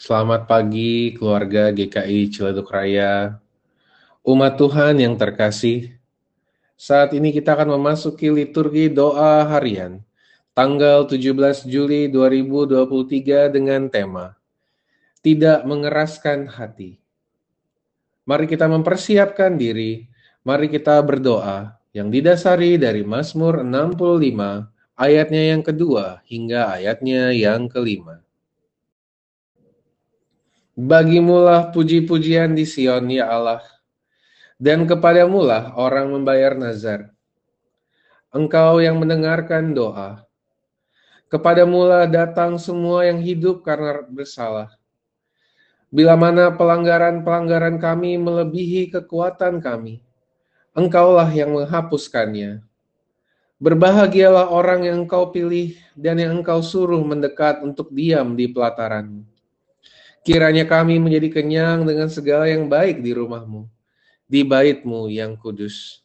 Selamat pagi keluarga GKI Ciledug Raya. Umat Tuhan yang terkasih, saat ini kita akan memasuki liturgi doa harian tanggal 17 Juli 2023 dengan tema Tidak mengeraskan hati. Mari kita mempersiapkan diri, mari kita berdoa yang didasari dari Mazmur 65 ayatnya yang kedua hingga ayatnya yang kelima. Bagimulah puji-pujian di Sion, ya Allah, dan kepadamulah orang membayar nazar. Engkau yang mendengarkan doa. Kepadamulah datang semua yang hidup karena bersalah. Bila mana pelanggaran-pelanggaran kami melebihi kekuatan kami, engkaulah yang menghapuskannya. Berbahagialah orang yang engkau pilih dan yang engkau suruh mendekat untuk diam di pelataranmu Kiranya kami menjadi kenyang dengan segala yang baik di rumahmu, di baitmu yang kudus.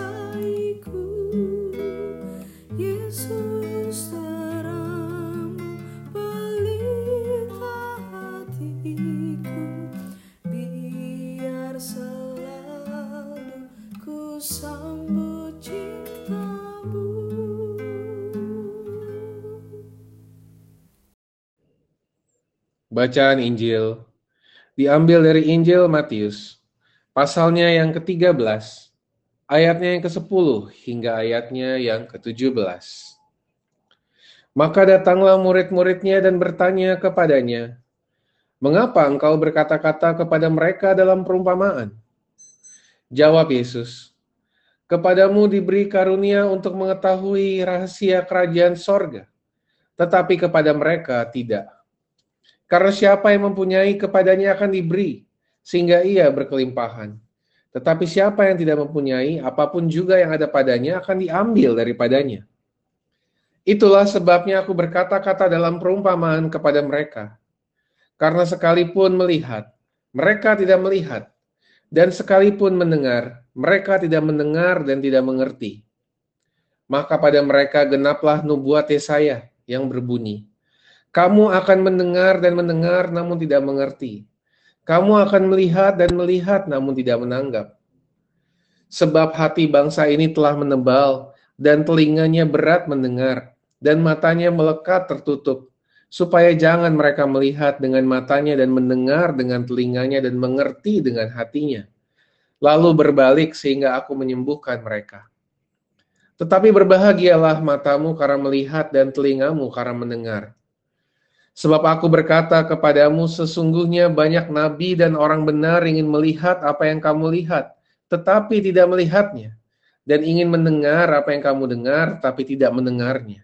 Bacaan Injil diambil dari Injil Matius, pasalnya yang ke-13, ayatnya yang ke-10 hingga ayatnya yang ke-17. Maka datanglah murid-muridnya dan bertanya kepadanya, Mengapa engkau berkata-kata kepada mereka dalam perumpamaan? Jawab Yesus, Kepadamu diberi karunia untuk mengetahui rahasia kerajaan sorga, tetapi kepada mereka tidak karena siapa yang mempunyai kepadanya akan diberi, sehingga ia berkelimpahan. Tetapi siapa yang tidak mempunyai, apa pun juga yang ada padanya akan diambil daripadanya. Itulah sebabnya aku berkata-kata dalam perumpamaan kepada mereka. Karena sekalipun melihat, mereka tidak melihat, dan sekalipun mendengar, mereka tidak mendengar dan tidak mengerti. Maka pada mereka genaplah nubuat Yesaya yang berbunyi, kamu akan mendengar dan mendengar namun tidak mengerti. Kamu akan melihat dan melihat namun tidak menanggap. Sebab hati bangsa ini telah menebal dan telinganya berat mendengar dan matanya melekat tertutup supaya jangan mereka melihat dengan matanya dan mendengar dengan telinganya dan mengerti dengan hatinya. Lalu berbalik sehingga aku menyembuhkan mereka. Tetapi berbahagialah matamu karena melihat dan telingamu karena mendengar Sebab aku berkata kepadamu, sesungguhnya banyak nabi dan orang benar ingin melihat apa yang kamu lihat, tetapi tidak melihatnya, dan ingin mendengar apa yang kamu dengar, tapi tidak mendengarnya.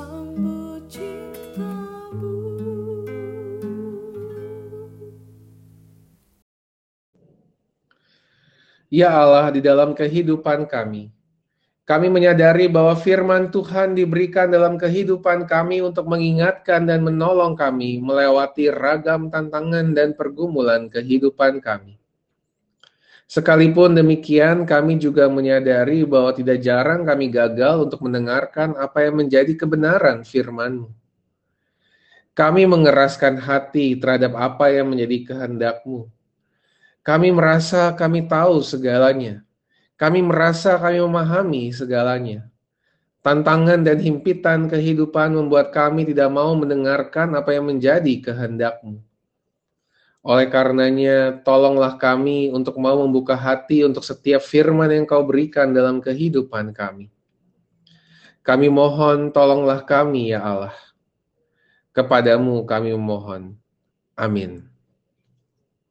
Ya Allah, di dalam kehidupan kami, kami menyadari bahwa firman Tuhan diberikan dalam kehidupan kami untuk mengingatkan dan menolong kami melewati ragam tantangan dan pergumulan kehidupan kami. Sekalipun demikian, kami juga menyadari bahwa tidak jarang kami gagal untuk mendengarkan apa yang menjadi kebenaran firman-Mu. Kami mengeraskan hati terhadap apa yang menjadi kehendak-Mu kami merasa kami tahu segalanya. Kami merasa kami memahami segalanya. Tantangan dan himpitan kehidupan membuat kami tidak mau mendengarkan apa yang menjadi kehendak-Mu. Oleh karenanya, tolonglah kami untuk mau membuka hati untuk setiap firman yang Kau berikan dalam kehidupan kami. Kami mohon, tolonglah kami, ya Allah. Kepadamu kami memohon. Amin.